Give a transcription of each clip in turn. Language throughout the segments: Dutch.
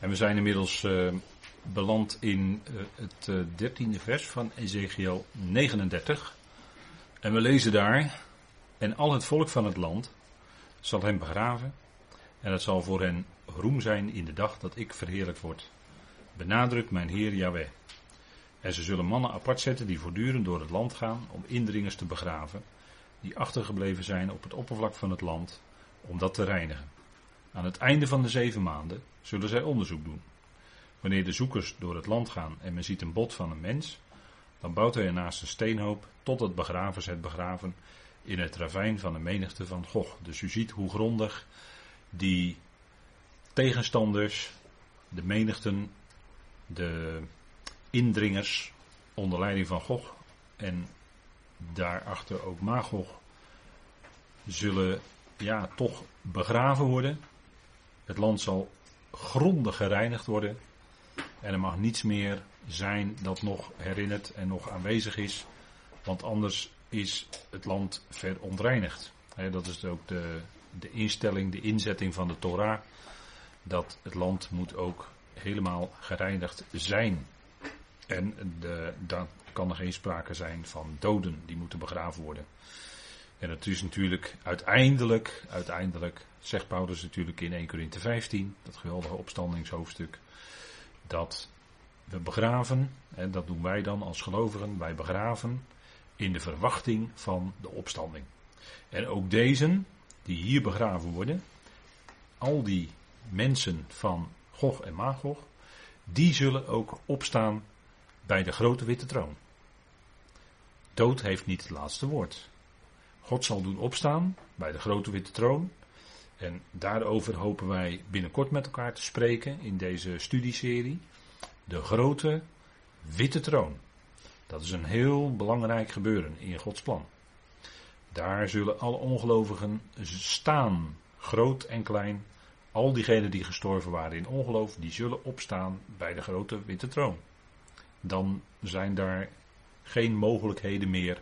En we zijn inmiddels uh, beland in uh, het uh, dertiende vers van Ezekiel 39. En we lezen daar, en al het volk van het land zal hem begraven. En het zal voor hen roem zijn in de dag dat ik verheerlijkt word. Benadrukt mijn Heer Yahweh. En ze zullen mannen apart zetten die voortdurend door het land gaan om indringers te begraven, die achtergebleven zijn op het oppervlak van het land, om dat te reinigen. Aan het einde van de zeven maanden zullen zij onderzoek doen. Wanneer de zoekers door het land gaan en men ziet een bot van een mens, dan bouwt hij ernaast een steenhoop tot het begravers het begraven in het ravijn van de menigte van Gog. Dus u ziet hoe grondig die tegenstanders, de menigten, de indringers onder leiding van Gog en daarachter ook Magog zullen ja, toch begraven worden. Het land zal grondig gereinigd worden. En er mag niets meer zijn dat nog herinnert en nog aanwezig is. Want anders is het land verontreinigd. dat is ook de, de instelling, de inzetting van de Torah. Dat het land moet ook helemaal gereinigd zijn. En dan kan er geen sprake zijn van doden die moeten begraven worden. En het is natuurlijk uiteindelijk, uiteindelijk, zegt Paulus natuurlijk in 1 Corinthe 15, dat geweldige opstandingshoofdstuk, dat we begraven, en dat doen wij dan als gelovigen, wij begraven in de verwachting van de opstanding. En ook deze, die hier begraven worden, al die mensen van Gog en Magog, die zullen ook opstaan bij de grote witte troon. Dood heeft niet het laatste woord. God zal doen opstaan bij de grote witte troon. En daarover hopen wij binnenkort met elkaar te spreken in deze studieserie. De grote witte troon. Dat is een heel belangrijk gebeuren in Gods plan. Daar zullen alle ongelovigen staan, groot en klein. Al diegenen die gestorven waren in ongeloof, die zullen opstaan bij de grote witte troon. Dan zijn daar geen mogelijkheden meer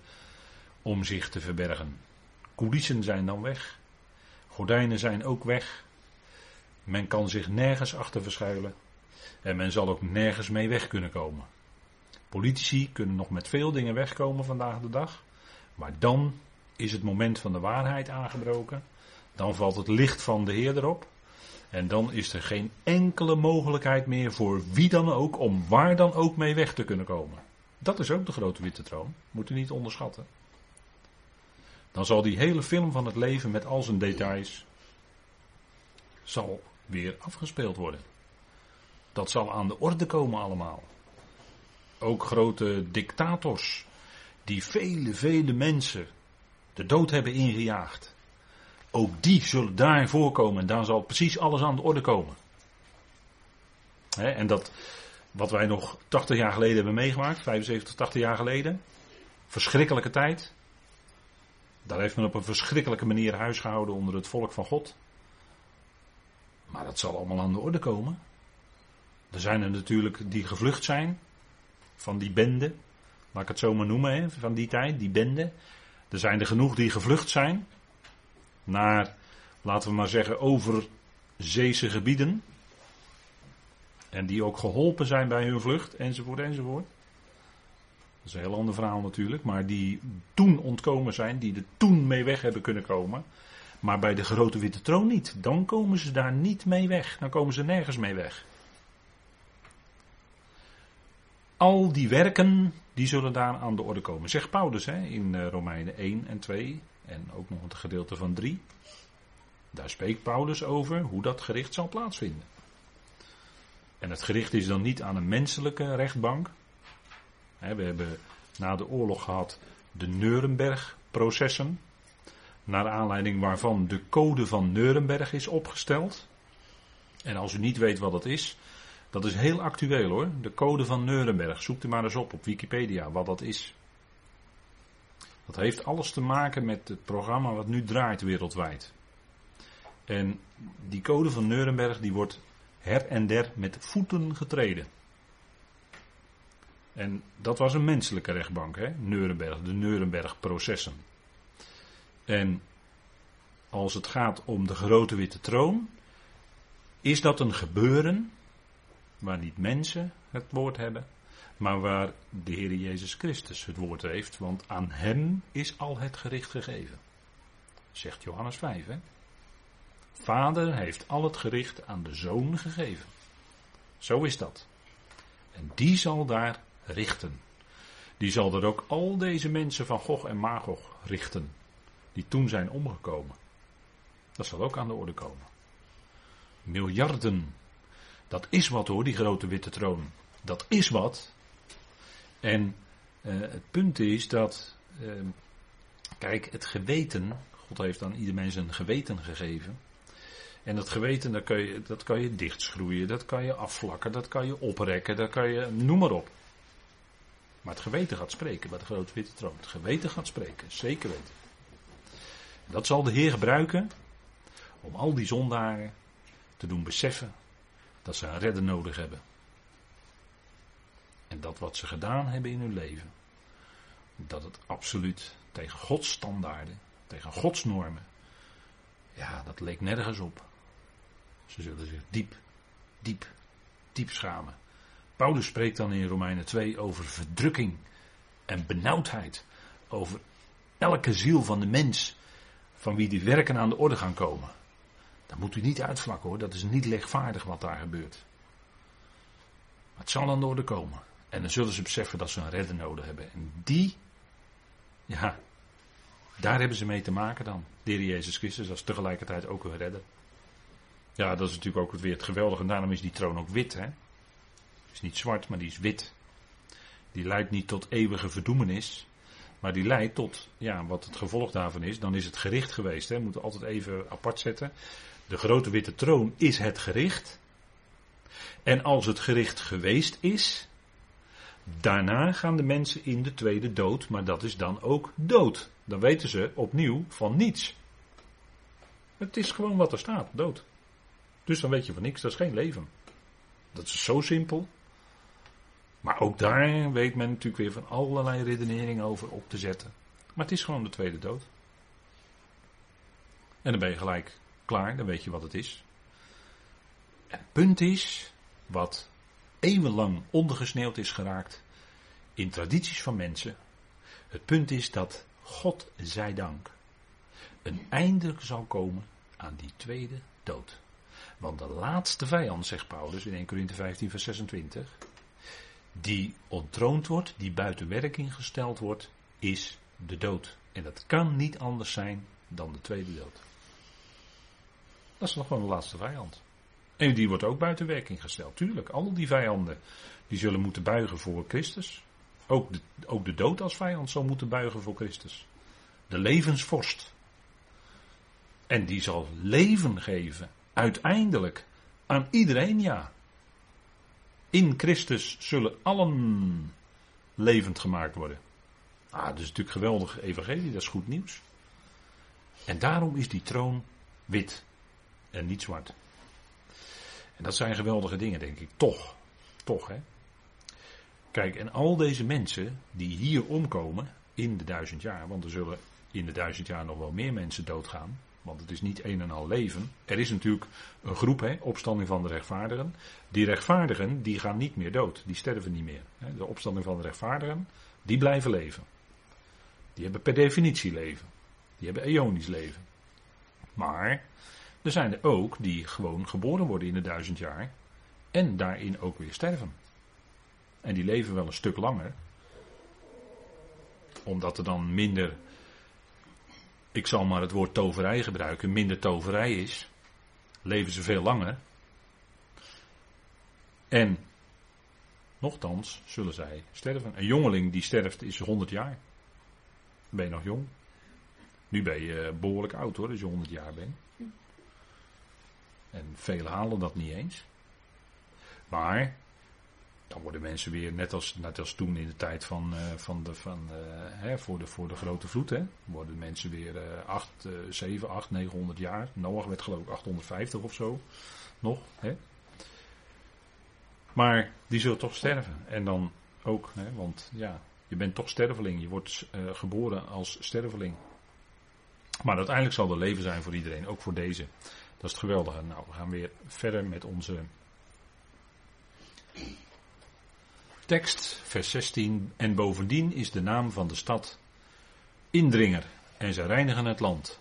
om zich te verbergen. Coulissen zijn dan weg. Gordijnen zijn ook weg. Men kan zich nergens achter verschuilen. En men zal ook nergens mee weg kunnen komen. Politici kunnen nog met veel dingen wegkomen vandaag de dag. Maar dan is het moment van de waarheid aangebroken. Dan valt het licht van de Heer erop. En dan is er geen enkele mogelijkheid meer voor wie dan ook om waar dan ook mee weg te kunnen komen. Dat is ook de grote witte troon. Moet u niet onderschatten. Dan zal die hele film van het leven met al zijn details zal weer afgespeeld worden. Dat zal aan de orde komen allemaal. Ook grote dictators die vele, vele mensen de dood hebben ingejaagd. Ook die zullen daar voorkomen en daar zal precies alles aan de orde komen. en dat wat wij nog 80 jaar geleden hebben meegemaakt, 75, 80 jaar geleden. Verschrikkelijke tijd. Daar heeft men op een verschrikkelijke manier huis gehouden onder het volk van God. Maar dat zal allemaal aan de orde komen. Er zijn er natuurlijk die gevlucht zijn van die bende. Laat ik het zo maar noemen, hè, van die tijd, die bende. Er zijn er genoeg die gevlucht zijn naar, laten we maar zeggen, overzeese gebieden. En die ook geholpen zijn bij hun vlucht, enzovoort, enzovoort. Is een heel ander verhaal natuurlijk, maar die toen ontkomen zijn, die er toen mee weg hebben kunnen komen. Maar bij de grote witte troon niet. Dan komen ze daar niet mee weg. Dan komen ze nergens mee weg. Al die werken, die zullen daar aan de orde komen. Zegt Paulus hè, in eh, Romeinen 1 en 2 en ook nog het gedeelte van 3. Daar spreekt Paulus over hoe dat gericht zal plaatsvinden. En het gericht is dan niet aan een menselijke rechtbank. We hebben na de oorlog gehad de Nuremberg-processen. Naar aanleiding waarvan de code van Nuremberg is opgesteld. En als u niet weet wat dat is, dat is heel actueel hoor. De code van Nuremberg. Zoek er maar eens op op Wikipedia wat dat is. Dat heeft alles te maken met het programma wat nu draait wereldwijd. En die code van Nuremberg die wordt her en der met voeten getreden. En dat was een menselijke rechtbank, hè? Nuremberg, de Nuremberg-processen. En als het gaat om de grote witte troon, is dat een gebeuren waar niet mensen het woord hebben, maar waar de Heer Jezus Christus het woord heeft, want aan hem is al het gericht gegeven. Zegt Johannes 5, hè? Vader heeft al het gericht aan de zoon gegeven. Zo is dat. En die zal daar richten. Die zal er ook al deze mensen van Gog en Magog richten. Die toen zijn omgekomen. Dat zal ook aan de orde komen. Miljarden. Dat is wat hoor, die grote witte troon. Dat is wat. En uh, het punt is dat. Uh, kijk, het geweten. God heeft aan ieder mens een geweten gegeven. En dat geweten, dat kan, je, dat kan je dichtschroeien, dat kan je afvlakken, dat kan je oprekken, dat kan je, noem maar op. Maar het geweten gaat spreken bij de grote witte troon. Het geweten gaat spreken, zeker weten. Dat zal de Heer gebruiken om al die zondaren te doen beseffen dat ze een redder nodig hebben. En dat wat ze gedaan hebben in hun leven, dat het absoluut tegen Gods standaarden, tegen Gods normen, ja, dat leek nergens op. Ze zullen zich diep, diep, diep schamen. Paulus spreekt dan in Romeinen 2 over verdrukking en benauwdheid. Over elke ziel van de mens van wie die werken aan de orde gaan komen. Dat moet u niet uitvlakken hoor, dat is niet lichtvaardig wat daar gebeurt. Maar het zal aan de orde komen. En dan zullen ze beseffen dat ze een redder nodig hebben. En die, ja, daar hebben ze mee te maken dan. De Jezus Christus, als tegelijkertijd ook een redder. Ja, dat is natuurlijk ook weer het geweldige. En daarom is die troon ook wit. Hè? Is niet zwart, maar die is wit. Die leidt niet tot eeuwige verdoemenis. Maar die leidt tot, ja, wat het gevolg daarvan is. Dan is het gericht geweest. Hè? Moeten we altijd even apart zetten. De grote witte troon is het gericht. En als het gericht geweest is. Daarna gaan de mensen in de tweede dood. Maar dat is dan ook dood. Dan weten ze opnieuw van niets. Het is gewoon wat er staat, dood. Dus dan weet je van niks, dat is geen leven. Dat is zo simpel. Maar ook daar weet men natuurlijk weer van allerlei redeneringen over op te zetten. Maar het is gewoon de tweede dood. En dan ben je gelijk klaar, dan weet je wat het is. Het punt is, wat eeuwenlang ondergesneeuwd is geraakt in tradities van mensen. Het punt is dat God zij dank een einde zal komen aan die tweede dood. Want de laatste vijand, zegt Paulus in 1 Corinthië 15, vers 26, die ontroond wordt, die buiten werking gesteld wordt, is de dood. En dat kan niet anders zijn dan de tweede dood. Dat is nog gewoon de laatste vijand. En die wordt ook buiten werking gesteld. Tuurlijk, al die vijanden die zullen moeten buigen voor Christus. Ook de, ook de dood als vijand zal moeten buigen voor Christus. De levensvorst. En die zal leven geven Uiteindelijk aan iedereen ja. In Christus zullen allen levend gemaakt worden. Ah, dat is natuurlijk geweldig evangelie, dat is goed nieuws. En daarom is die troon wit en niet zwart. En dat zijn geweldige dingen, denk ik. Toch. Toch, hè. Kijk, en al deze mensen die hier omkomen in de duizend jaar, want er zullen in de duizend jaar nog wel meer mensen doodgaan. Want het is niet een en al leven. Er is natuurlijk een groep, hè, opstanding van de rechtvaardigen. Die rechtvaardigen, die gaan niet meer dood. Die sterven niet meer. De opstanding van de rechtvaardigen, die blijven leven. Die hebben per definitie leven. Die hebben eonisch leven. Maar er zijn er ook die gewoon geboren worden in de duizend jaar. En daarin ook weer sterven. En die leven wel een stuk langer. Omdat er dan minder ik zal maar het woord toverij gebruiken, minder toverij is, leven ze veel langer. En nochtans zullen zij sterven. Een jongeling die sterft is 100 jaar. Ben je nog jong. Nu ben je behoorlijk oud hoor, als je 100 jaar bent. En velen halen dat niet eens. Maar dan worden mensen weer, net als, net als toen in de tijd van, uh, van de, van, uh, hè, voor, de, voor de grote vloed, hè, worden mensen weer uh, 8, 7, 8, 900 jaar. Noach werd geloof ik 850 of zo nog. Hè. Maar die zullen toch sterven. En dan ook, hè, want ja, je bent toch sterveling. Je wordt uh, geboren als sterveling. Maar uiteindelijk zal er leven zijn voor iedereen, ook voor deze. Dat is het geweldige. Nou, we gaan weer verder met onze tekst, vers 16. En bovendien is de naam van de stad Indringer. En zij reinigen het land.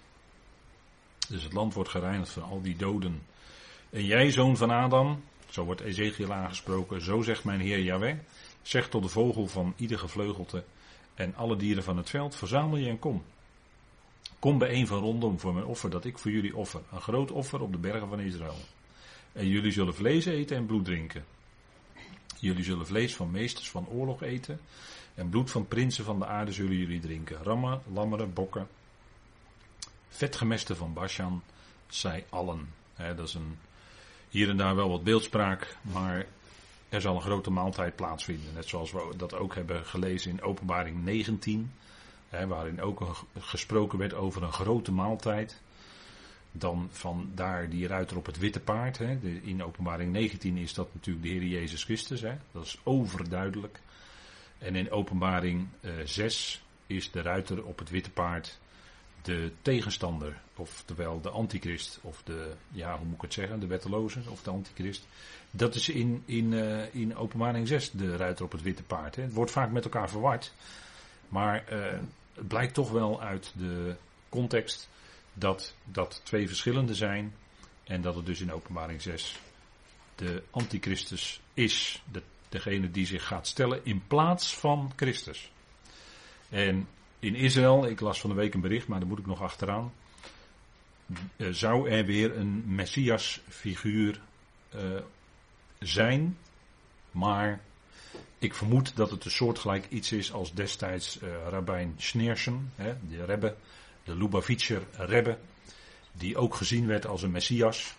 Dus het land wordt gereinigd van al die doden. En jij, zoon van Adam, zo wordt Ezekiel aangesproken, zo zegt mijn Heer Yahweh, zeg tot de vogel van ieder gevleugelte en alle dieren van het veld, verzamel je en kom. Kom bijeen van rondom voor mijn offer dat ik voor jullie offer, een groot offer op de bergen van Israël. En jullie zullen vlees eten en bloed drinken. Jullie zullen vlees van meesters van oorlog eten en bloed van prinsen van de aarde zullen jullie drinken. Rammen, lammeren, bokken, vetgemesten van Bashan, zij allen. dat is een, hier en daar wel wat beeldspraak, maar er zal een grote maaltijd plaatsvinden. Net zoals we dat ook hebben gelezen in Openbaring 19, waarin ook gesproken werd over een grote maaltijd. Dan van daar die ruiter op het witte paard. in Openbaring 19 is dat natuurlijk de Heer Jezus Christus. Dat is overduidelijk. En in Openbaring 6 eh, is de ruiter op het witte paard de tegenstander, oftewel de antichrist, of de, ja, hoe moet ik het zeggen, de wetteloze, of de antichrist. Dat is in, in, uh, in openbaring 6 de ruiter op het witte paard. Hè. Het wordt vaak met elkaar verward, maar uh, het blijkt toch wel uit de context dat dat twee verschillende zijn en dat het dus in openbaring 6 de antichristus is, de, degene die zich gaat stellen in plaats van Christus. En in Israël, ik las van de week een bericht, maar daar moet ik nog achteraan. Eh, zou er weer een Messias figuur uh, zijn. Maar ik vermoed dat het een soortgelijk iets is als destijds uh, Rabbijn Schneersen, hè, de Rebbe, de Lubavitcher Rebbe, die ook gezien werd als een Messias.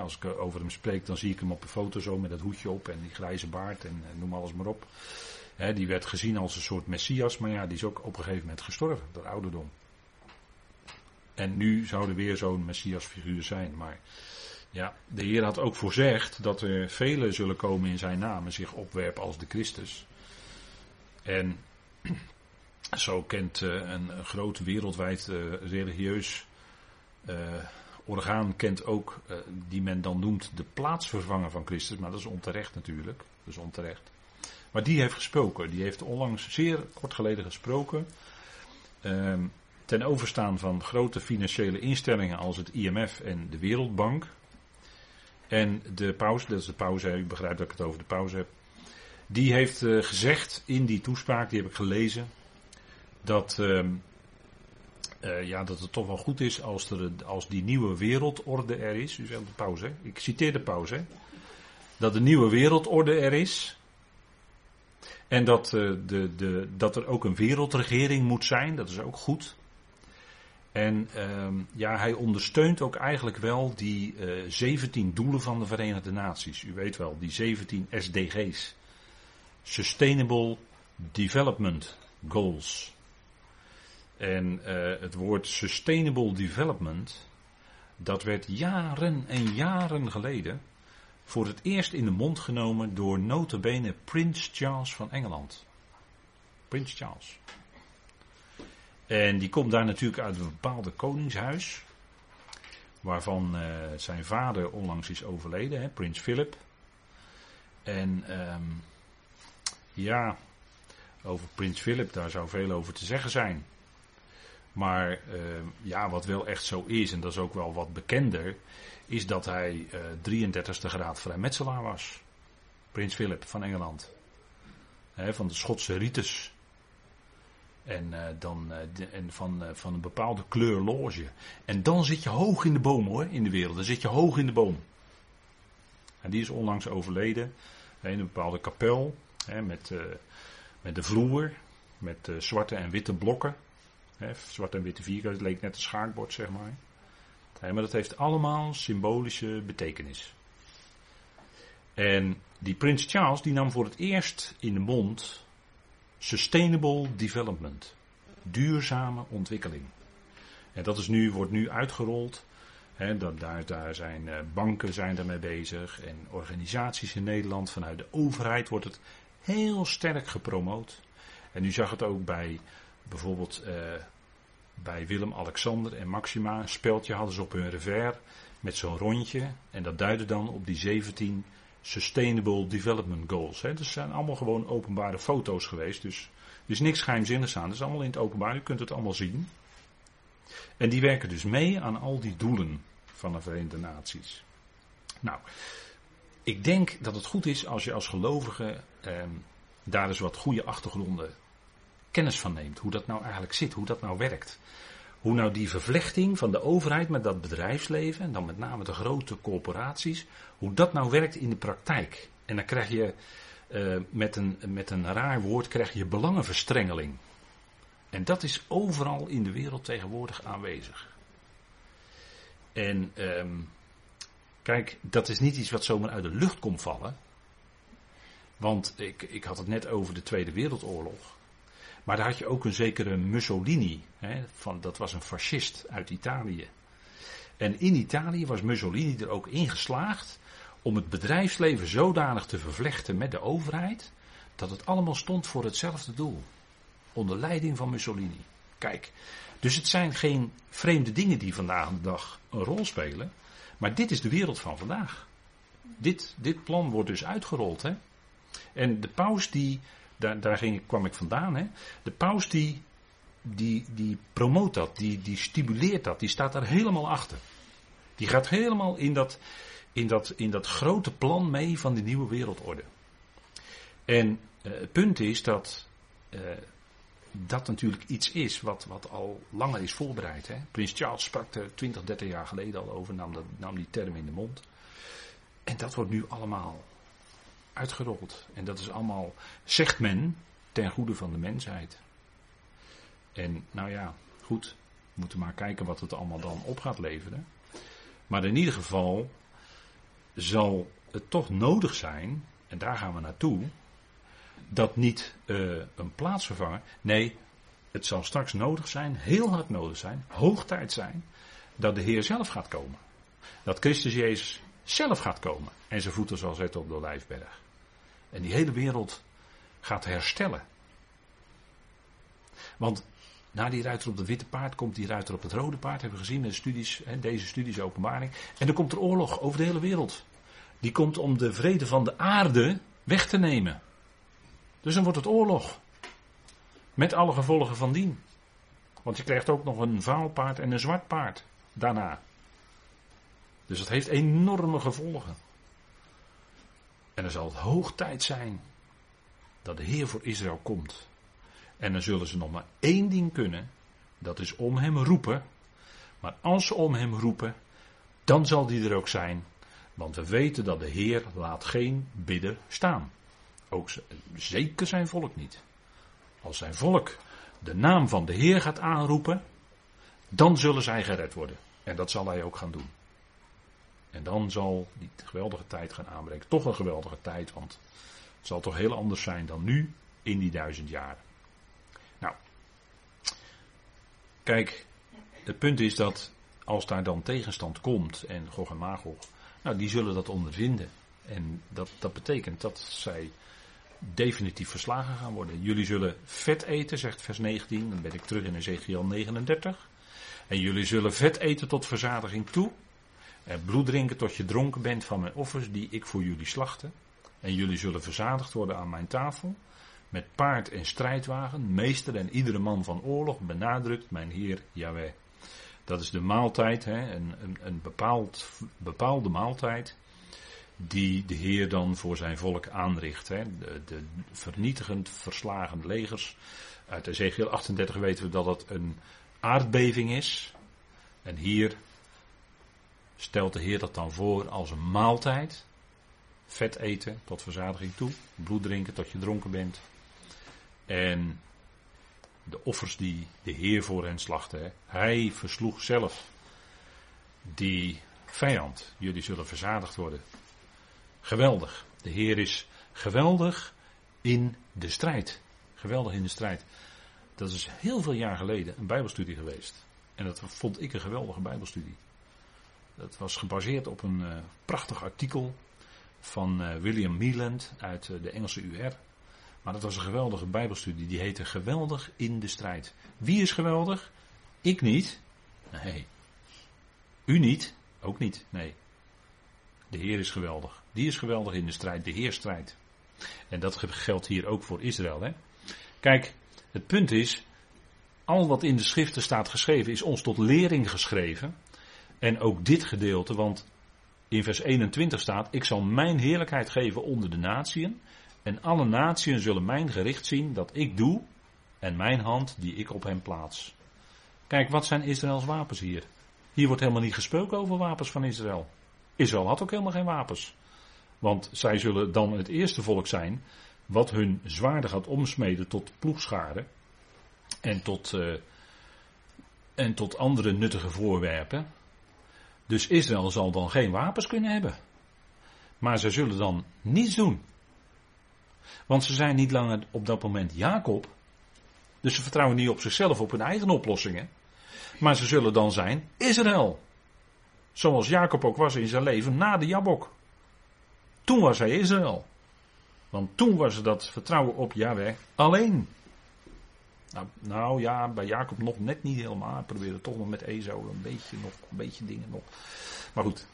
Als ik over hem spreek, dan zie ik hem op een foto zo met dat hoedje op en die grijze baard en, en noem alles maar op die werd gezien als een soort messias, maar ja, die is ook op een gegeven moment gestorven door ouderdom. En nu zou er weer zo'n messiasfiguur zijn. Maar ja, de Heer had ook voorzegd dat er velen zullen komen in zijn naam en zich opwerpen als de Christus. En zo kent uh, een, groot wereldwijd uh, religieus uh, orgaan kent ook, die men dan noemt de plaatsvervanger van Christus. Maar dat is onterecht natuurlijk. Dat is onterecht. Maar die heeft gesproken. Die heeft onlangs zeer kort geleden gesproken. Ehm, ten overstaan van grote financiële instellingen als het IMF en de Wereldbank. En de pauze, dat is de pauze, u begrijpt dat ik het over de pauze heb. Die heeft gezegd in die toespraak, die heb ik gelezen, dat, uh, uh, ja, dat het toch wel goed is als, er, als die nieuwe wereldorde er is. U zegt de pauze, ik citeer de pauze. Dat de nieuwe wereldorde er is. En dat, uh, de, de, dat er ook een wereldregering moet zijn, dat is ook goed. En uh, ja, hij ondersteunt ook eigenlijk wel die uh, eh, 17 doelen van de Verenigde Naties. U weet wel, die 17 SDG's. Sustainable Development Goals. En uh, het woord Sustainable Development, dat werd jaren en jaren geleden voor het eerst in de mond genomen door notabene Prins Charles van Engeland. Prins Charles. En die komt daar natuurlijk uit een bepaalde koningshuis. Waarvan uh, zijn vader onlangs is overleden, hè, Prins Philip. En um, ja, over Prins Philip, daar zou veel over te zeggen zijn. Maar uh, ja, wat wel echt zo is, en dat is ook wel wat bekender, is dat hij uh, 33ste graad vrijmetselaar was. Prins Philip van Engeland. van de Schotse rites. En, uh, dan, de, en van, van een bepaalde kleur loge. En dan zit je hoog in de boom hoor, in de wereld. Dan zit je hoog in de boom. En die is onlangs overleden. In een bepaalde kapel. met, met de vloer. Met zwarte en witte blokken. Zwarte en witte vierkant. Het leek net een schaakbord zeg maar maar dat heeft allemaal symbolische betekenis. En die Prins Charles die nam voor het eerst in de mond sustainable development. Duurzame ontwikkeling. En dat is nu, wordt nu uitgerold. Dat, daar, daar zijn uh, banken zijn daarmee bezig en organisaties in Nederland. Vanuit de overheid wordt het heel sterk gepromoot. En u zag het ook bij bijvoorbeeld uh, bij Willem-Alexander en Maxima een speldje hadden ze op hun revers met zo'n rondje. En dat duidde dan op die 17 Sustainable Development Goals. Hè. Dat zijn allemaal gewoon openbare foto's geweest. Dus er is niks geheimzinnigs aan. Dat is allemaal in het openbaar. U kunt het allemaal zien. En die werken dus mee aan al die doelen van de Verenigde Naties. Nou, ik denk dat het goed is als je als gelovige eh, daar eens wat goede achtergronden kennis van neemt. Hoe dat nou eigenlijk zit, hoe dat nou werkt. Hoe nou die vervlechting van de overheid met dat bedrijfsleven, en dan met name de grote corporaties, hoe dat nou werkt in de praktijk. En dan krijg je uh, met, een, met een raar woord krijg je belangenverstrengeling. En dat is overal in de wereld tegenwoordig aanwezig. En um, kijk, dat is niet iets wat zomaar uit de lucht komt vallen. Want ik, ik had het net over de Tweede Wereldoorlog. Maar daar had je ook een zekere Mussolini. Hè, van, dat was een fascist uit Italië. En in Italië was Mussolini er ook in geslaagd om het bedrijfsleven zodanig te vervlechten met de overheid. dat het allemaal stond voor hetzelfde doel. Onder leiding van Mussolini. Kijk, dus het zijn geen vreemde dingen die vandaag de dag een rol spelen. Maar dit is de wereld van vandaag. Dit, dit plan wordt dus uitgerold. Hè? En de paus die daar, kwam ik vandaan. Hè. De paus die, die, die promoot dat, die, die stimuleert dat, die staat daar helemaal achter. Die gaat helemaal in dat, in dat, in dat grote plan mee van die nieuwe wereldorde. En uh, het punt is dat uh, dat natuurlijk iets is wat, wat al langer is voorbereid. Hè. Prins Charles sprak er 20, 30 jaar geleden al over, nam, dat, nam die term in de mond. En dat wordt nu allemaal uitgerold. En dat is allemaal, zegt men, ten goede van de mensheid. En nou ja, goed, we moeten maar kijken wat het allemaal dan op gaat leveren. Maar in ieder geval zal het toch nodig zijn, en daar gaan we naartoe, dat niet uh, een plaatsvervanger, nee, het zal straks nodig zijn, heel hard nodig zijn, hoog tijd zijn, dat de Heer zelf gaat komen. Dat Christus Jezus zelf gaat komen en zijn voeten zal zetten op de Olijfberg. En die hele wereld gaat herstellen. Want na die ruiter op het witte paard komt die ruiter op het rode paard. Hebben we gezien in de studies, deze studies openbaring. En dan komt er oorlog over de hele wereld. Die komt om de vrede van de aarde weg te nemen. Dus dan wordt het oorlog. Met alle gevolgen van dien. Want je krijgt ook nog een vaal paard en een zwart paard daarna. Dus dat heeft enorme gevolgen. En dan zal het hoog tijd zijn dat de Heer voor Israël komt. En dan zullen ze nog maar één ding kunnen. Dat is om hem roepen. Maar als ze om hem roepen, dan zal die er ook zijn. Want we weten dat de Heer laat geen bidder staan. Ook zeker zijn volk niet. Als zijn volk de naam van de Heer gaat aanroepen, dan zullen zij gered worden. En dat zal hij ook gaan doen. En dan zal die geweldige tijd gaan aanbreken. Toch een geweldige tijd, want het zal toch heel anders zijn dan nu in die duizend jaren. Nou, kijk, het punt is dat als daar dan tegenstand komt en Gog en Magog, nou die zullen dat ondervinden. En dat, dat betekent dat zij definitief verslagen gaan worden. Jullie zullen vet eten, zegt vers 19, dan ben ik terug in Ezekiel 39. En jullie zullen vet eten tot verzadiging toe. En bloed drinken tot je dronken bent van mijn offers die ik voor jullie slachten. En jullie zullen verzadigd worden aan mijn tafel. Met paard en strijdwagen, meester en iedere man van oorlog, benadrukt mijn Heer Yahweh. Dat is de maaltijd, hè, een, een, bepaald, bepaalde maaltijd. Die de Heer dan voor zijn volk aanricht. Hè. De, de vernietigend verslagen legers. Uit Ezekiel 38 weten we dat het een aardbeving is. En hier stelt de Heer dat dan voor als een maaltijd. Vet eten tot verzadiging toe. Bloed drinken tot je dronken bent. En de offers die de Heer voor hen slachtte. Hij versloeg zelf die vijand. Jullie zullen verzadigd worden. Geweldig. De Heer is geweldig in de strijd. Geweldig in de strijd. Dat is heel veel jaar geleden een Bijbelstudie geweest. En dat vond ik een geweldige Bijbelstudie. Dat was gebaseerd op een uh, prachtig artikel van uh, William Meeland uit uh, de Engelse UR. Maar dat was een geweldige Bijbelstudie. Die heette Geweldig in de strijd. Wie is geweldig? Ik niet. Nee. U niet? Ook niet. Nee. De Heer is geweldig. Die is geweldig in de strijd, de Heer strijdt. En dat geldt hier ook voor Israël. Hè? Kijk, het punt is, al wat in de schriften staat geschreven is ons tot lering geschreven. En ook dit gedeelte, want in vers 21 staat, ik zal mijn heerlijkheid geven onder de natieën. En alle natieën zullen mijn gericht zien dat ik doe en mijn hand die ik op hen plaats. Kijk, wat zijn Israëls wapens hier? Hier wordt helemaal niet gesproken over wapens van Israël. Israël had ook helemaal geen wapens. Want zij zullen dan het eerste volk zijn wat hun zwaarden gaat omsmeden tot ploegscharen en tot, uh, en tot andere nuttige voorwerpen. Dus Israël zal dan geen wapens kunnen hebben. Maar ze zullen dan niets doen. Want ze zijn niet langer op dat moment Jacob. Dus ze vertrouwen niet op zichzelf, op hun eigen oplossingen. Maar ze zullen dan zijn Israël. Zoals Jacob ook was in zijn leven na de Jabok. Toen was hij Israël. Want toen was dat vertrouwen op Yahweh alleen. Nou, nou, ja, bij Jacob nog net niet helemaal. Hij probeerde toch nog met Ezo een beetje, nog, een beetje dingen nog. Maar goed.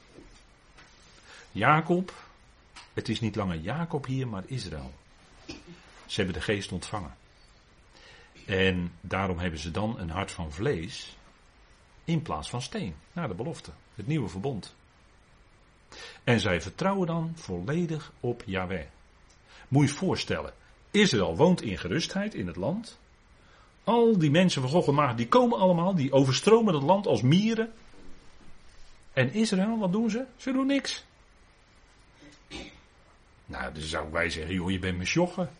Jacob, het is niet langer Jacob hier, maar Israël. Ze hebben de geest ontvangen. En daarom hebben ze dan een hart van vlees in plaats van steen. Naar de belofte, het nieuwe verbond. En zij vertrouwen dan volledig op Yahweh. Moet je je voorstellen, Israël woont in gerustheid in het land. Al die mensen van Gog en Maag, die komen allemaal, die overstromen het land als mieren. En Israël, wat doen ze? Ze doen niks. Nou, dan zou wij zeggen, joh, je bent mesjoggen.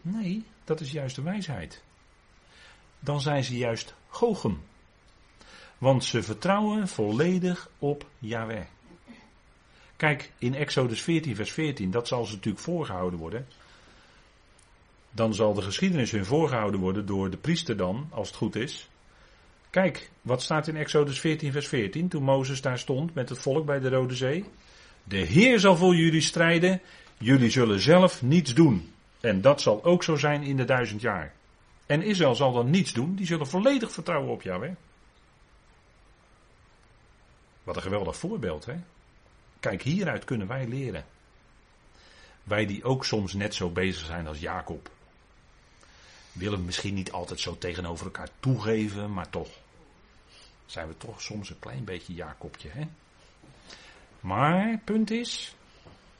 Nee, dat is juist de wijsheid. Dan zijn ze juist gogen. Want ze vertrouwen volledig op Yahweh. Kijk, in Exodus 14, vers 14, dat zal ze natuurlijk voorgehouden worden. Dan zal de geschiedenis hun voorgehouden worden door de priester dan, als het goed is. Kijk, wat staat in Exodus 14, vers 14, toen Mozes daar stond met het volk bij de Rode Zee. De Heer zal voor jullie strijden, jullie zullen zelf niets doen. En dat zal ook zo zijn in de duizend jaar. En Israël zal dan niets doen, die zullen volledig vertrouwen op Yahweh. Wat een geweldig voorbeeld, hè? Kijk, hieruit kunnen wij leren. Wij die ook soms net zo bezig zijn als Jacob. Willen misschien niet altijd zo tegenover elkaar toegeven, maar toch. Zijn we toch soms een klein beetje Jacobje, hè? Maar, punt is,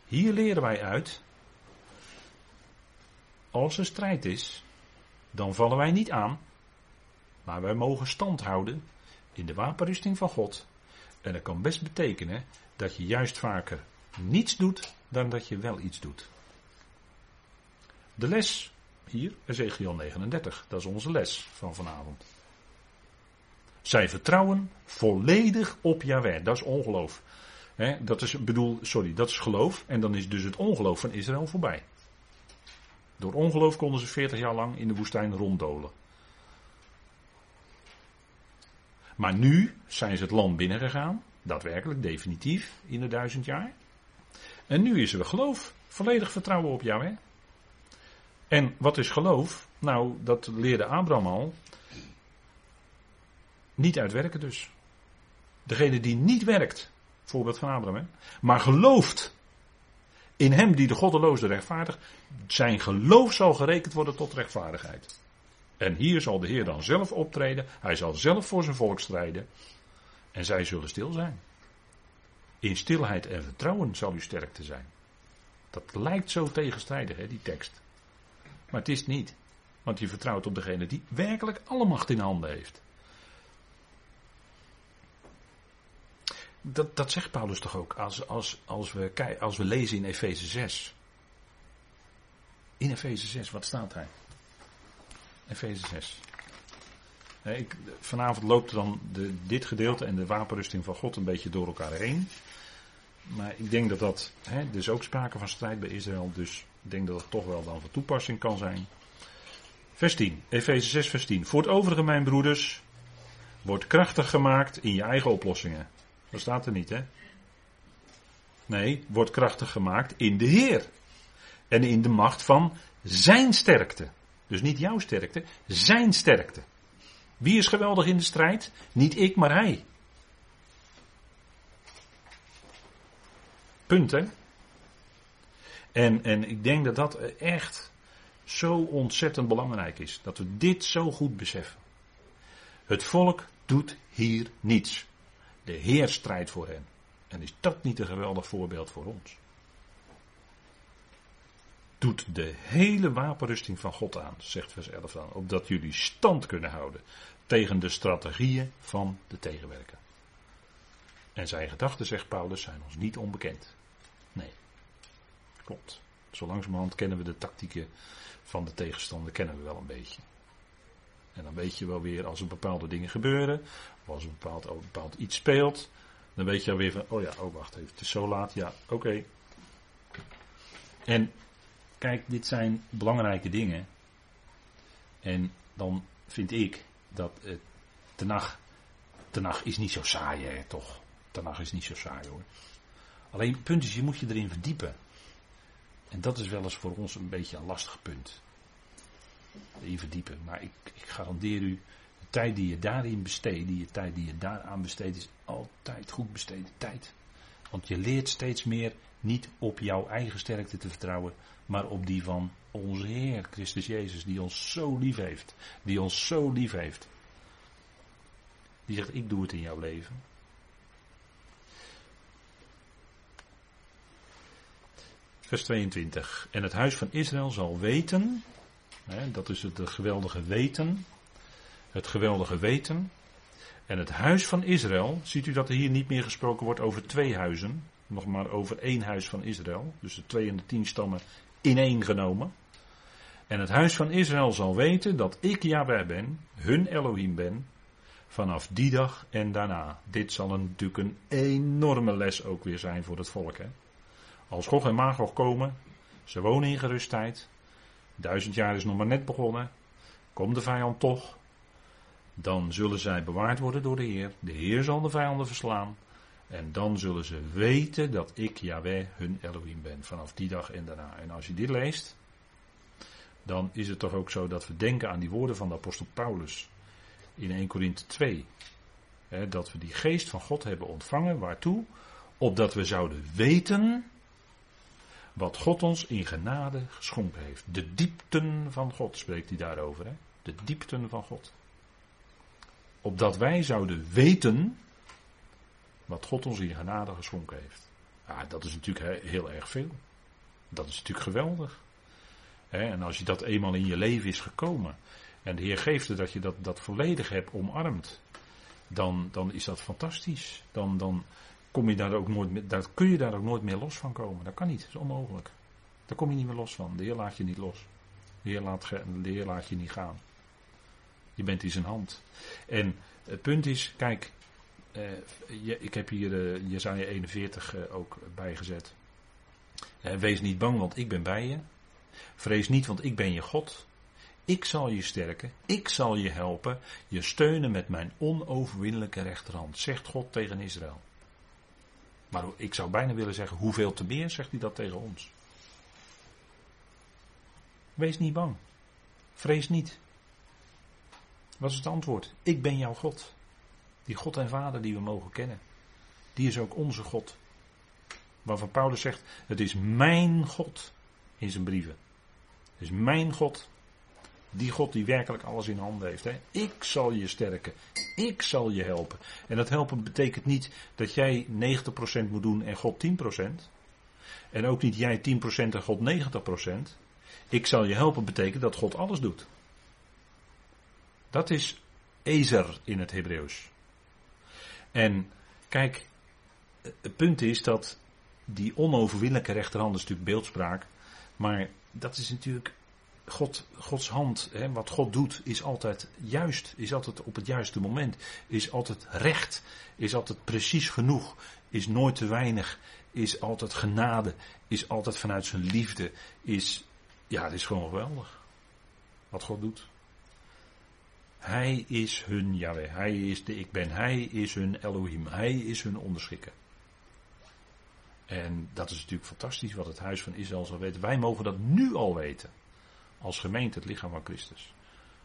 hier leren wij uit. Als er strijd is, dan vallen wij niet aan. Maar wij mogen stand houden in de wapenrusting van God en dat kan best betekenen dat je juist vaker niets doet dan dat je wel iets doet. De les hier, Ezekiel 39, dat is onze les van vanavond. Zij vertrouwen volledig op Yahweh, dat is ongeloof. dat is, bedoel, sorry, dat is geloof en dan is dus het ongeloof van Israël voorbij. Door ongeloof konden ze 40 jaar lang in de woestijn ronddolen. Maar nu zijn ze het land binnengegaan, daadwerkelijk, definitief, in de duizend jaar. En nu is er geloof, volledig vertrouwen op Yahweh. En wat is geloof? Nou, dat leerde Abraham al. Niet uitwerken dus. Degene die niet werkt, voorbeeld van Abraham, hè, maar gelooft in hem die de goddeloze rechtvaardigt, zijn geloof zal gerekend worden tot rechtvaardigheid. En hier zal de Heer dan zelf optreden. Hij zal zelf voor zijn volk strijden. En zij zullen stil zijn. In stilheid en vertrouwen zal u sterk te zijn. Dat lijkt zo tegenstrijdig, hè, die tekst. Maar het is niet. Want je vertrouwt op degene die werkelijk alle macht in handen heeft. Dat, dat zegt Paulus toch ook als, als, als, we, als we lezen in Efeze 6. In Efeze 6, wat staat hij? Efeze 6. Ik, vanavond loopt dan de, dit gedeelte en de wapenrusting van God een beetje door elkaar heen. Maar ik denk dat dat, hè, is ook sprake van strijd bij Israël, dus ik denk dat het toch wel dan van toepassing kan zijn. Vers 10, Efeze 6, vers 10. Voor het overige, mijn broeders, wordt krachtig gemaakt in je eigen oplossingen. Dat staat er niet, hè? Nee, wordt krachtig gemaakt in de Heer. En in de macht van zijn sterkte. Dus niet jouw sterkte, zijn sterkte. Wie is geweldig in de strijd? Niet ik, maar hij. Punt, hè? En, en ik denk dat dat echt zo ontzettend belangrijk is. Dat we dit zo goed beseffen. Het volk doet hier niets. De Heer strijdt voor hen. En is dat niet een geweldig voorbeeld voor ons? Doet de hele wapenrusting van God aan, zegt vers 11 dan, opdat jullie stand kunnen houden tegen de strategieën van de tegenwerker. En zijn gedachten, zegt Paulus, zijn ons niet onbekend. Klopt. Zo langzamerhand kennen we de tactieken van de tegenstander, kennen we wel een beetje. En dan weet je wel weer als er bepaalde dingen gebeuren, of als er bepaald, een bepaald iets speelt, dan weet je alweer van, oh ja, oh wacht even, het is zo laat, ja, oké. En kijk, dit zijn belangrijke dingen. En dan vind ik dat het Tenach, Tenach is niet zo saai hè, toch. Tenach is niet zo saai hoor. Alleen het punt is, je moet je erin verdiepen. En dat is wel eens voor ons een beetje een lastig punt. Erin verdiepen. Maar ik, ik garandeer u, de tijd die je daarin besteedt, die tijd die je daaraan besteedt, is altijd goed besteden tijd. Want je leert steeds meer niet op jouw eigen sterkte te vertrouwen, maar op die van onze Heer Christus Jezus, die ons zo lief heeft. Die ons zo lief heeft. Die zegt, ik doe het in jouw leven. Vers 22. En het huis van Israël zal weten, hè, dat is het geweldige weten, het geweldige weten. En het huis van Israël, ziet u dat er hier niet meer gesproken wordt over twee huizen, nog maar over één huis van Israël, dus de twee en de tien stammen ineengenomen. En het huis van Israël zal weten dat ik Yahweh ben, hun Elohim ben, vanaf die dag en daarna. Dit zal natuurlijk een enorme les ook weer zijn voor het volk. Hè? Als Gog en Magog komen, ze wonen in gerustheid. Duizend jaar is nog maar net begonnen. Komt de vijand toch? Dan zullen zij bewaard worden door de Heer. De Heer zal de vijanden verslaan. En dan zullen ze weten dat ik, Yahweh, hun Elohim ben. Vanaf die dag en daarna. En als je dit leest, dan is het toch ook zo dat we denken aan die woorden van de apostel Paulus in 1 Korinthe 2. dat we die geest van God hebben ontvangen. Waartoe? Opdat we zouden weten wat God ons in genade geschonken heeft. De diepten van God spreekt hij daarover. Hè? De diepten van God. Opdat wij zouden weten wat God ons in genade geschonken heeft. Ja, dat is natuurlijk heel erg veel. Dat is natuurlijk geweldig. En als je dat eenmaal in je leven is gekomen. En de Heer geeft het dat je dat, dat volledig hebt omarmd. Dan, dan is dat fantastisch. Dan, dan kom je daar ook nooit daar kun je daar ook nooit meer los van komen. Dat kan niet, dat is onmogelijk. Daar kom je niet meer los van. De Heer laat je niet los. De Heer laat, laat je niet gaan. Je bent in zijn hand. En het punt is, kijk, eh, je, ik heb hier uh, Jezaja 41 uh, ook bijgezet. Uh, wees niet bang, want ik ben bij je. Vrees niet, want ik ben je God. Ik zal je sterken, ik zal je helpen, je steunen met mijn onoverwinnelijke rechterhand, zegt God tegen Israël. Maar ik zou bijna willen zeggen, hoeveel te meer zegt hij dat tegen ons? Wees niet bang. Vrees niet. Wat is het antwoord? Ik ben jouw God. Die God en Vader die we mogen kennen. Die is ook onze God. Waarvan Paulus zegt, het is mijn God in zijn brieven. Het is mijn God. Die God die werkelijk alles in handen heeft. Hè? Ik zal je sterken. Ik zal je helpen. En dat helpen betekent niet dat jij 90% moet doen en God 10%. En ook niet jij 10% en God 90%. Ik zal je helpen betekent dat God alles doet. Dat is Ezer in het Hebreeuws. En kijk, het punt is dat die onoverwinnelijke rechterhand is natuurlijk beeldspraak. Maar dat is natuurlijk God, Gods hand, hè, wat God doet, is altijd juist, is altijd op het juiste moment, is altijd recht, is altijd precies genoeg, is nooit te weinig, is altijd genade, is altijd vanuit zijn liefde, is, ja, het is gewoon geweldig. Wat God doet. Hij is hun Yahweh, hij is de ik ben, hij is hun Elohim, hij is hun onderschikker. En dat is natuurlijk fantastisch wat het huis van Israël zal weten. Wij mogen dat nu al weten als gemeente, het lichaam van Christus.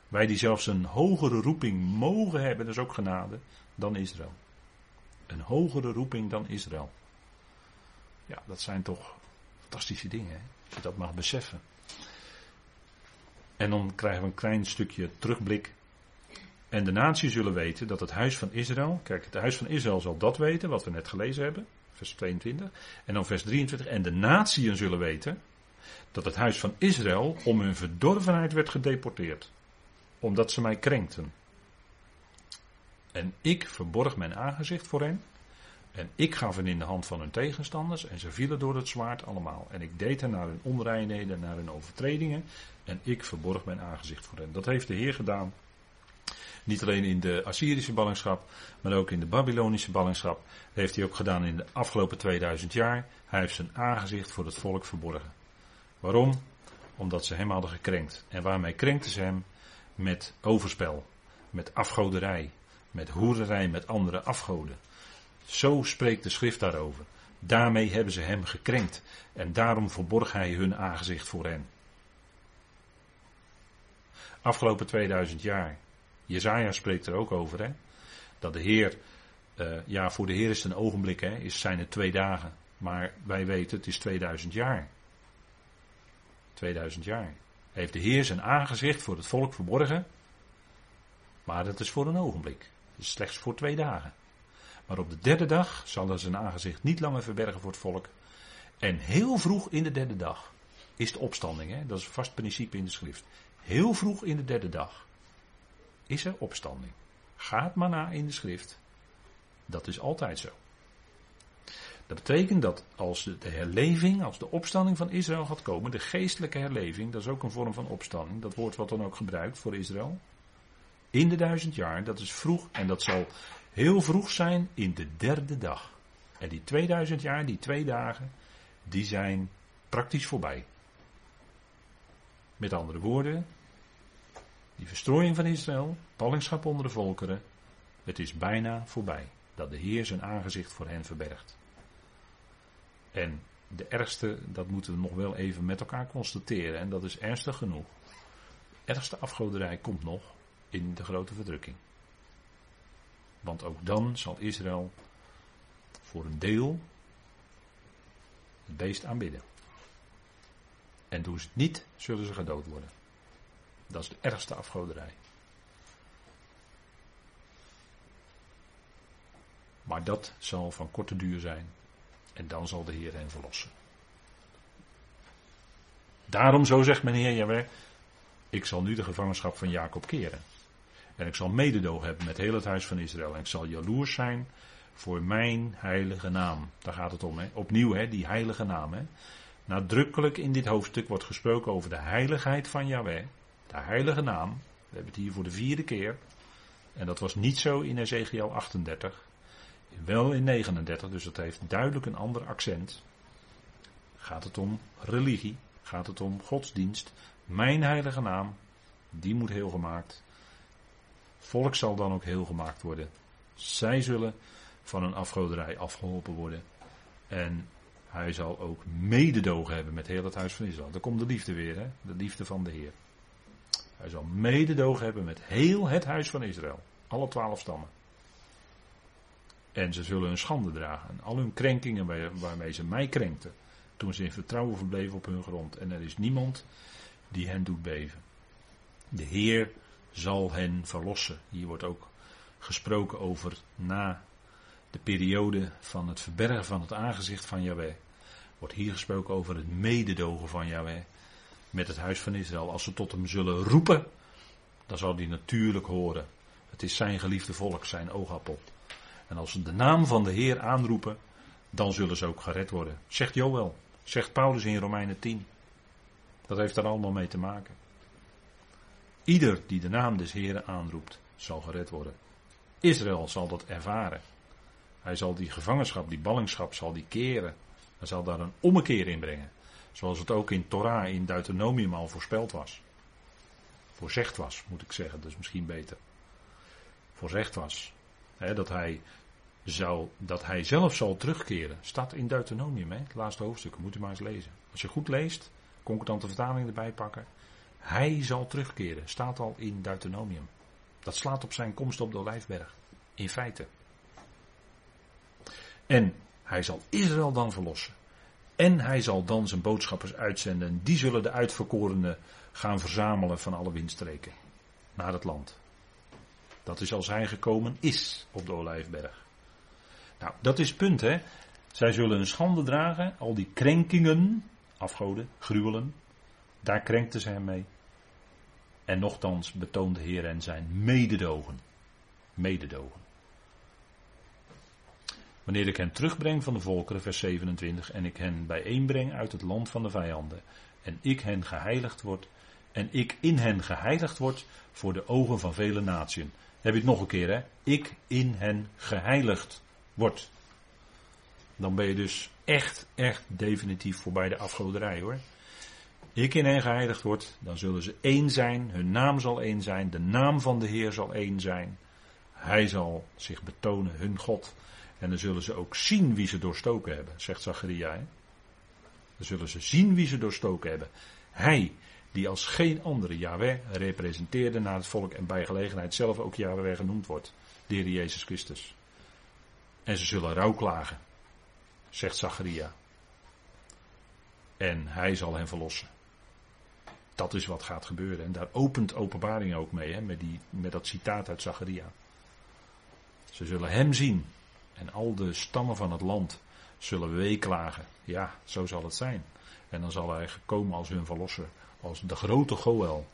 Wij die zelfs een hogere roeping mogen hebben, dat is ook genade, dan Israël. Een hogere roeping dan Israël. Ja, dat zijn toch fantastische dingen, hè? als je dat mag beseffen. En dan krijgen we een klein stukje terugblik. En de natie zullen weten dat het huis van Israël, kijk, het huis van Israël zal dat weten, wat we net gelezen hebben, vers 22. En dan vers 23, en de natieën zullen weten dat het huis van Israël om hun verdorvenheid werd gedeporteerd, omdat ze mij krenkten. En ik verborg mijn aangezicht voor hen. En ik gaf hen in de hand van hun tegenstanders. En ze vielen door het zwaard allemaal. En ik deed hen naar hun onreinheden, naar hun overtredingen. En ik verborg mijn aangezicht voor hen. Dat heeft de Heer gedaan. Niet alleen in de Assyrische ballingschap, maar ook in de Babylonische ballingschap. Dat heeft hij ook gedaan in de afgelopen 2000 jaar. Hij heeft zijn aangezicht voor het volk verborgen. Waarom? Omdat ze hem hadden gekrenkt. En waarmee krenkten ze hem? Met overspel, met afgoderij, met hoererij met andere afgoden. Zo spreekt de schrift daarover. Daarmee hebben ze hem gekrenkt. En daarom verborg hij hun aangezicht voor hen. Afgelopen 2000 jaar. Jezaja spreekt er ook over. Hè? Dat de Heer. Uh, ja, voor de Heer is het een ogenblik. Hè? Is, zijn het twee dagen. Maar wij weten het is 2000 jaar. 2000 jaar. Heeft de Heer zijn aangezicht voor het volk verborgen. Maar dat is voor een ogenblik slechts voor twee dagen. Maar op de derde dag zal hij zijn aangezicht niet langer verbergen voor het volk. En heel vroeg in de derde dag is de opstanding. Hè? Dat is een vast principe in de schrift. Heel vroeg in de derde dag is er opstanding. Gaat maar na in de schrift. Dat is altijd zo. Dat betekent dat als de herleving, als de opstanding van Israël gaat komen, de geestelijke herleving, dat is ook een vorm van opstanding, dat woord wat dan ook gebruikt voor Israël, in de duizend jaar, dat is vroeg en dat zal heel vroeg zijn in de derde dag. En die 2000 jaar, die twee dagen, die zijn praktisch voorbij. Met andere woorden, die verstrooiing van Israël, ballingschap onder de volkeren, het is bijna voorbij dat de Heer zijn aangezicht voor hen verbergt. En de ergste, dat moeten we nog wel even met elkaar constateren, en dat is ernstig genoeg. De ergste afgoderij komt nog, in de grote verdrukking. Want ook dan zal Israël voor een deel het beest aanbidden. En doen ze het niet, zullen ze gedood worden. Dat is de ergste afgoderij. Maar dat zal van korte duur zijn. En dan zal de Heer hen verlossen. Daarom, zo zegt men Heer Jaweh, ik zal nu de gevangenschap van Jacob keren. En ik zal mededogen hebben met heel het huis van Israël. En ik zal jaloers zijn voor mijn heilige naam. Daar gaat het om. Hè? Opnieuw, hè? die heilige naam. Hè? Nadrukkelijk in dit hoofdstuk wordt gesproken over de heiligheid van Yahweh. De heilige naam. We hebben het hier voor de vierde keer. En dat was niet zo in Ezekiel 38. Wel in 39, dus dat heeft duidelijk een ander accent. Gaat het om religie? Gaat het om godsdienst? Mijn heilige naam, die moet heel gemaakt volk zal dan ook heel gemaakt worden. Zij zullen van een afgoderij afgeholpen worden. En hij zal ook mededogen hebben met heel het huis van Israël. Daar komt de liefde weer, hè? de liefde van de Heer. Hij zal mededogen hebben met heel het huis van Israël. Alle twaalf stammen. En ze zullen hun schande dragen. En al hun krenkingen waarmee ze mij krenkten. Toen ze in vertrouwen verbleven op hun grond. En er is niemand die hen doet beven. De Heer zal hen verlossen. Hier wordt ook gesproken over na de periode van het verbergen van het aangezicht van Yahweh. Wordt hier gesproken over het mededogen van Yahweh met het huis van Israël. Als ze tot hem zullen roepen, dan zal hij natuurlijk horen. Het is zijn geliefde volk, zijn oogappel. En als ze de naam van de Heer aanroepen, dan zullen ze ook gered worden. Zegt Joel, zegt Paulus in Romeinen 10. Dat heeft daar allemaal mee te maken. Ieder die de naam des Heren aanroept, zal gered worden. Israël zal dat ervaren. Hij zal die gevangenschap, die ballingschap, zal die keren. Hij zal daar een ommekeer in brengen. Zoals het ook in Torah, in Deuteronomium al voorspeld was. Voorzegd was, moet ik zeggen, is misschien beter. Voorzegd was. dat, hij zou, dat hij zelf zal terugkeren. Staat in Deuteronomium, het laatste hoofdstuk, moet u maar eens lezen. Als je goed leest, concordante vertaling erbij pakken. Hij zal terugkeren, staat al in Deuteronomium. Dat slaat op zijn komst op de Olijfberg. In feite. En hij zal Israël dan verlossen. En hij zal dan zijn boodschappers uitzenden. Die zullen de uitverkorenen gaan verzamelen van alle windstreken. Naar het land. Dat is als hij gekomen is op de Olijfberg. Nou, dat is het punt, hè. Zij zullen een schande dragen, al die krenkingen, afgoden, gruwelen. Daar krenkten ze hem mee. En nochtans betoonde Heer en zijn mededogen. Mededogen. Wanneer ik hen terugbreng van de volkeren, vers 27, en ik hen bijeenbreng uit het land van de vijanden, en ik hen geheiligd word, en ik in hen geheiligd word voor de ogen van vele naties. Heb je het nog een keer, hè? Ik in hen geheiligd word. Dan ben je dus echt, echt definitief voorbij de afgoderij hoor. Ik in hen geheiligd word, dan zullen ze één zijn, hun naam zal één zijn, de naam van de Heer zal één zijn. Hij zal zich betonen, hun God. En dan zullen ze ook zien wie ze doorstoken hebben, zegt Zacharia. Dan zullen ze zien wie ze doorstoken hebben. Hij, die als geen andere Yahweh representeerde naar het volk en bij gelegenheid zelf ook Yahweh genoemd wordt. De Heer Jezus Christus. En ze zullen rouw klagen, zegt Zacharia. En hij zal hen verlossen. Dat is wat gaat gebeuren. En daar opent openbaring ook mee, hè, met, die, met dat citaat uit Zacharia. Ze zullen hem zien. En al de stammen van het land zullen weeklagen. Ja, zo zal het zijn. En dan zal hij komen als hun verlosser. Als de grote Goel.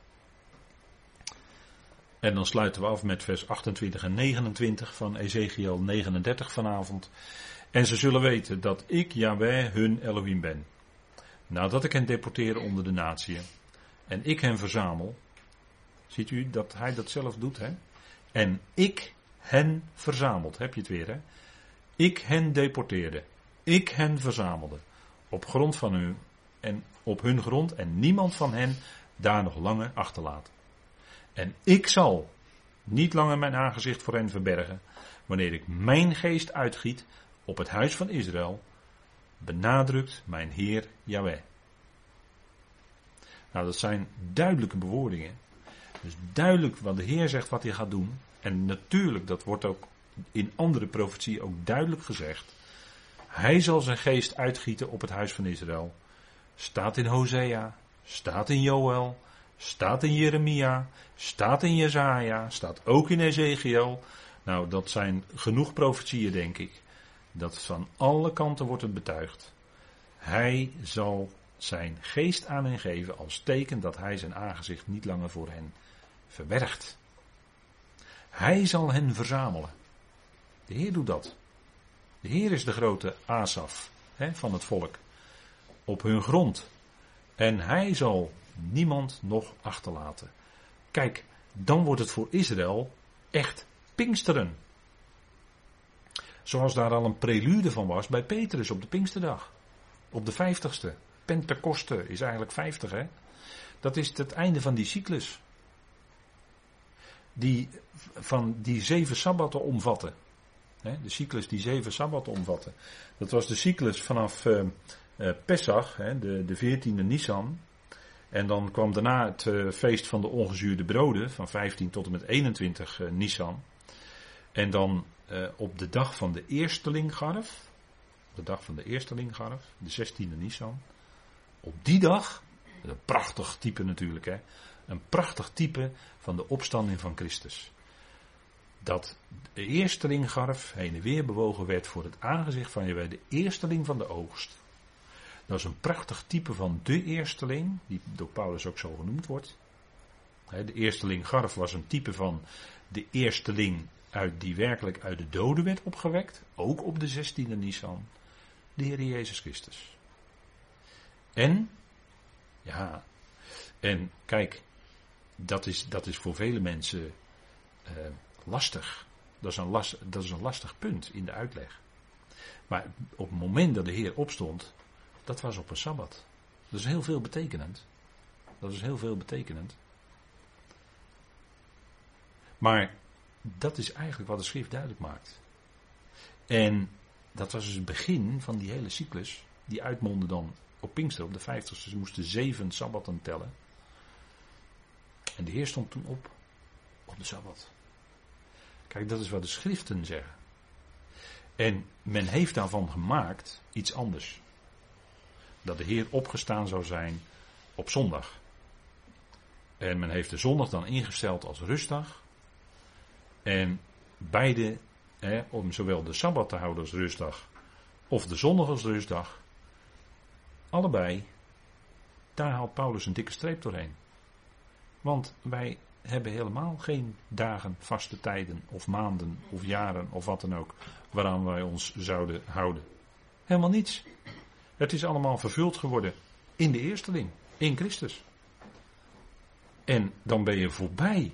En dan sluiten we af met vers 28 en 29 van Ezekiel 39 vanavond. En ze zullen weten dat ik, Yahweh, hun Elohim ben. Nadat ik hen deporteer onder de natieën. En ik hen verzamel. Ziet u dat hij dat zelf doet, hè? En ik hen verzameld. Heb je het weer, hè? Ik hen deporteerde. Ik hen verzamelde. Op grond van hun en op hun grond en niemand van hen daar nog langer achterlaten. En ik zal niet langer mijn aangezicht voor hen verbergen, wanneer ik mijn geest uitgiet op het huis van Israël, benadrukt mijn Heer Yahweh. Nou, dat zijn duidelijke bewoordingen. Dus duidelijk wat de Heer zegt wat hij gaat doen. En natuurlijk, dat wordt ook in andere profetieën ook duidelijk gezegd. Hij zal zijn geest uitgieten op het huis van Israël. Staat in Hosea, staat in Joel, staat in Jeremia, staat in Jezaja, staat ook in Ezekiel. Nou, dat zijn genoeg profetieën, denk ik. Dat van alle kanten wordt het betuigd. Hij zal zijn geest aan hen geven als teken dat hij zijn aangezicht niet langer voor hen verbergt. Hij zal hen verzamelen. De Heer doet dat. De Heer is de grote Asaf hè, van het volk. Op hun grond. En hij zal niemand nog achterlaten. Kijk, dan wordt het voor Israël echt Pinksteren. Zoals daar al een prelude van was bij Petrus op de Pinksterdag. Op de vijftigste. Pentecoste is eigenlijk vijftig, hè? Dat is het einde van die cyclus. Die van die zeven sabbatten omvatten. De cyclus die zeven sabbatten omvatte. Dat was de cyclus vanaf uh, uh, Pesach, de, de 14e Nisan. En dan kwam daarna het uh, feest van de ongezuurde broden van 15 tot en met 21 uh, Nisan. En dan uh, op de dag van de eerste Linggarf, de dag van de eerste Linggarf, de 16e Nisan. Op die dag, een prachtig type natuurlijk hè, een prachtig type van de opstanding van Christus dat de eersteling garf heen en weer bewogen werd voor het aangezicht van Jehovah, de eersteling van de oogst. Dat is een prachtig type van de eersteling, die door Paulus ook zo genoemd wordt. De eersteling garf was een type van de eersteling uit, die werkelijk uit de doden werd opgewekt, ook op de 16e Nisan, de Heer Jezus Christus. En, ja, en kijk, dat is, dat is voor vele mensen uh, lastig. Dat is, een last, dat is een lastig punt in de uitleg. Maar op het moment dat de Heer opstond, dat was op een sabbat. Dat is heel veel betekenend. Dat is heel veel betekenend. Maar dat is eigenlijk wat de schrift duidelijk maakt. En dat was dus het begin van die hele cyclus. Die uitmondde dan op Pinkster, op de 50ste. Ze moesten zeven sabbatten tellen. En de Heer stond toen op, op de sabbat. Kijk, dat is wat de schriften zeggen. En men heeft daarvan gemaakt iets anders. Dat de Heer opgestaan zou zijn op zondag. En men heeft de zondag dan ingesteld als rustdag. En beide, hè, om zowel de Sabbat te houden als rustdag, of de zondag als rustdag, allebei, daar haalt Paulus een dikke streep doorheen. Want wij hebben helemaal geen dagen, vaste tijden, of maanden, of jaren, of wat dan ook, waaraan wij ons zouden houden. Helemaal niets. Het is allemaal vervuld geworden in de eersteling, in Christus. En dan ben je voorbij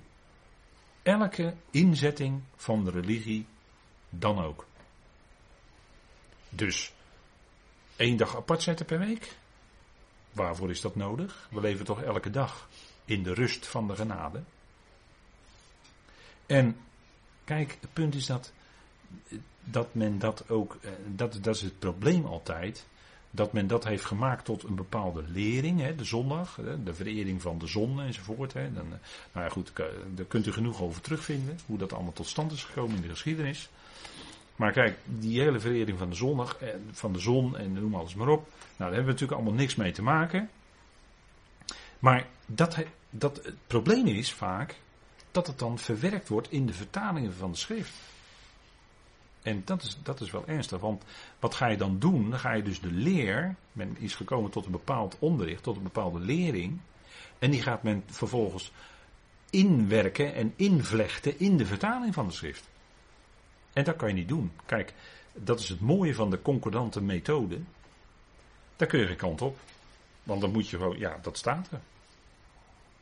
elke inzetting van de religie dan ook. Dus één dag apart zetten per week? Waarvoor is dat nodig? We leven toch elke dag in de rust van de genade. En kijk, het punt is dat, dat men dat ook, eh, dat, dat is het probleem altijd, dat men dat heeft gemaakt tot een bepaalde lering, hè, de zondag, de verering van de zon enzovoort. Hè. Dan, eh, nou ja, goed, daar kunt u genoeg over terugvinden, hoe dat allemaal tot stand is gekomen in de geschiedenis. Maar kijk, die hele verering van de, zondag, eh, van de zon en noem alles maar op, nou, daar hebben we natuurlijk allemaal niks mee te maken. Maar dat, dat, het probleem is vaak dat het dan verwerkt wordt in de vertalingen van de schrift. En dat is, dat is wel ernstig, want wat ga je dan doen? Dan ga je dus de leer, men is gekomen tot een bepaald onderricht, tot een bepaalde lering, en die gaat men vervolgens inwerken en invlechten in de vertaling van de schrift. En dat kan je niet doen. Kijk, dat is het mooie van de concordante methode. Daar kun je geen kant op. Want dan moet je gewoon, ja, dat staat er.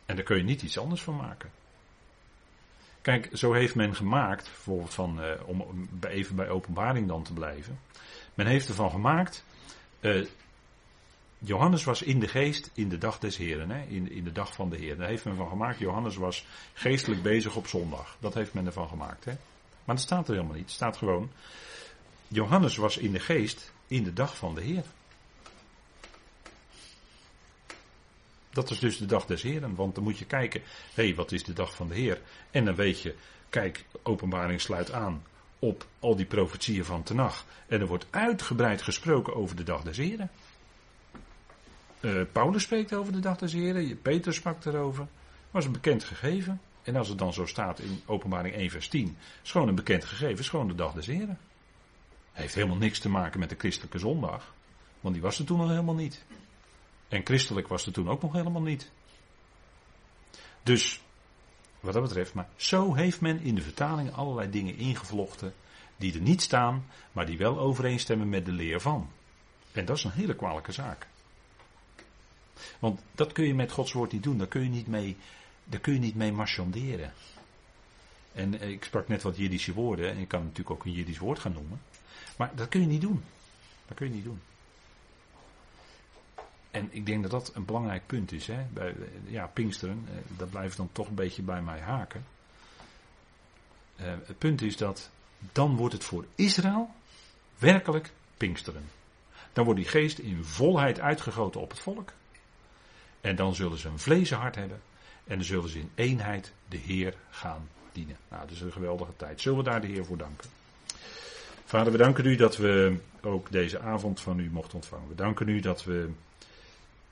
En daar kun je niet iets anders van maken. Kijk, zo heeft men gemaakt, bijvoorbeeld van, uh, om even bij openbaring dan te blijven. Men heeft ervan gemaakt, uh, Johannes was in de geest in de dag des Heren, hè, in, in de dag van de Heer. Daar heeft men van gemaakt, Johannes was geestelijk bezig op zondag. Dat heeft men ervan gemaakt. Hè. Maar dat staat er helemaal niet. Het staat gewoon, Johannes was in de geest in de dag van de Heer. Dat is dus de dag des Heren. Want dan moet je kijken, hé, wat is de dag van de Heer? En dan weet je, kijk, openbaring sluit aan op al die profetieën van Tenach. En er wordt uitgebreid gesproken over de dag des Heren. Uh, Paulus spreekt over de dag des Heren, Peter sprak erover. Was een bekend gegeven. En als het dan zo staat in openbaring 1 vers 10, is gewoon een bekend gegeven, is gewoon de dag des Heren. Heeft helemaal niks te maken met de christelijke zondag. Want die was er toen al helemaal niet. En christelijk was er toen ook nog helemaal niet. Dus, wat dat betreft, maar zo heeft men in de vertaling allerlei dingen ingevlochten die er niet staan, maar die wel overeenstemmen met de leer van. En dat is een hele kwalijke zaak. Want dat kun je met Gods woord niet doen, daar kun je niet mee, daar kun je niet mee marchanderen. En eh, ik sprak net wat Jiddische woorden, en ik kan natuurlijk ook een Jiddisch woord gaan noemen. Maar dat kun je niet doen. Dat kun je niet doen. En ik denk dat dat een belangrijk punt is. Hè? Bij, ja, Pinksteren, eh, dat blijft dan toch een beetje bij mij haken. Uh, het punt is dat dan wordt het voor Israël werkelijk Pinksteren. Dan wordt die geest in volheid uitgegoten op het volk. En dan zullen ze een vlees hart hebben. En dan zullen ze in eenheid de Heer gaan dienen. Nou, dat is een geweldige tijd. Zullen we daar de Heer voor danken? Vader, we danken u dat we ook deze avond van u mochten ontvangen. We danken u dat we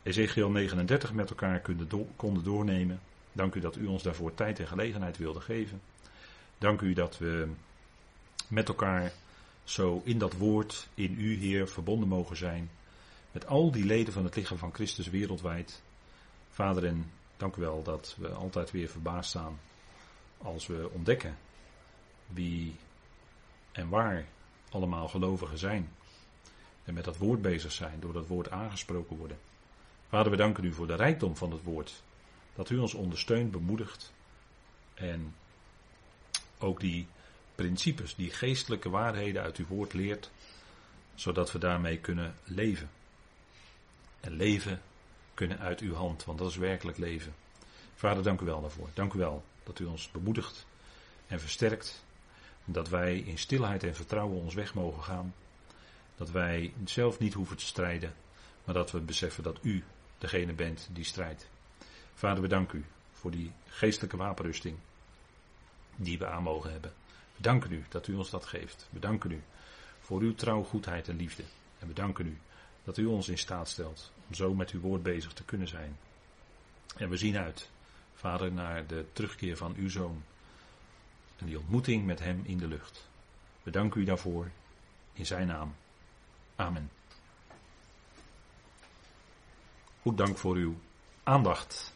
Ezekiel 39 met elkaar konden doornemen. Dank u dat u ons daarvoor tijd en gelegenheid wilde geven. Dank u dat we met elkaar zo in dat woord, in u Heer, verbonden mogen zijn. Met al die leden van het lichaam van Christus wereldwijd. Vader, en dank u wel dat we altijd weer verbaasd staan als we ontdekken wie en waar allemaal gelovigen zijn. En met dat woord bezig zijn, door dat woord aangesproken worden. Vader, we danken u voor de rijkdom van het woord. Dat u ons ondersteunt, bemoedigt. En ook die principes, die geestelijke waarheden uit uw woord leert. Zodat we daarmee kunnen leven. En leven kunnen uit uw hand, want dat is werkelijk leven. Vader, dank u wel daarvoor. Dank u wel dat u ons bemoedigt en versterkt. Dat wij in stilheid en vertrouwen ons weg mogen gaan. Dat wij zelf niet hoeven te strijden, maar dat we beseffen dat u degene bent die strijdt. Vader, we danken u voor die geestelijke wapenrusting die we aan mogen hebben. We danken u dat u ons dat geeft. We danken u voor uw trouw, goedheid en liefde. En we danken u Dat u ons in staat stelt om zo met uw woord bezig te kunnen zijn. En we zien uit, Vader, naar de terugkeer van uw zoon. En die ontmoeting met hem in de lucht. We danken u daarvoor in zijn naam. Amen. Goed dank voor uw aandacht.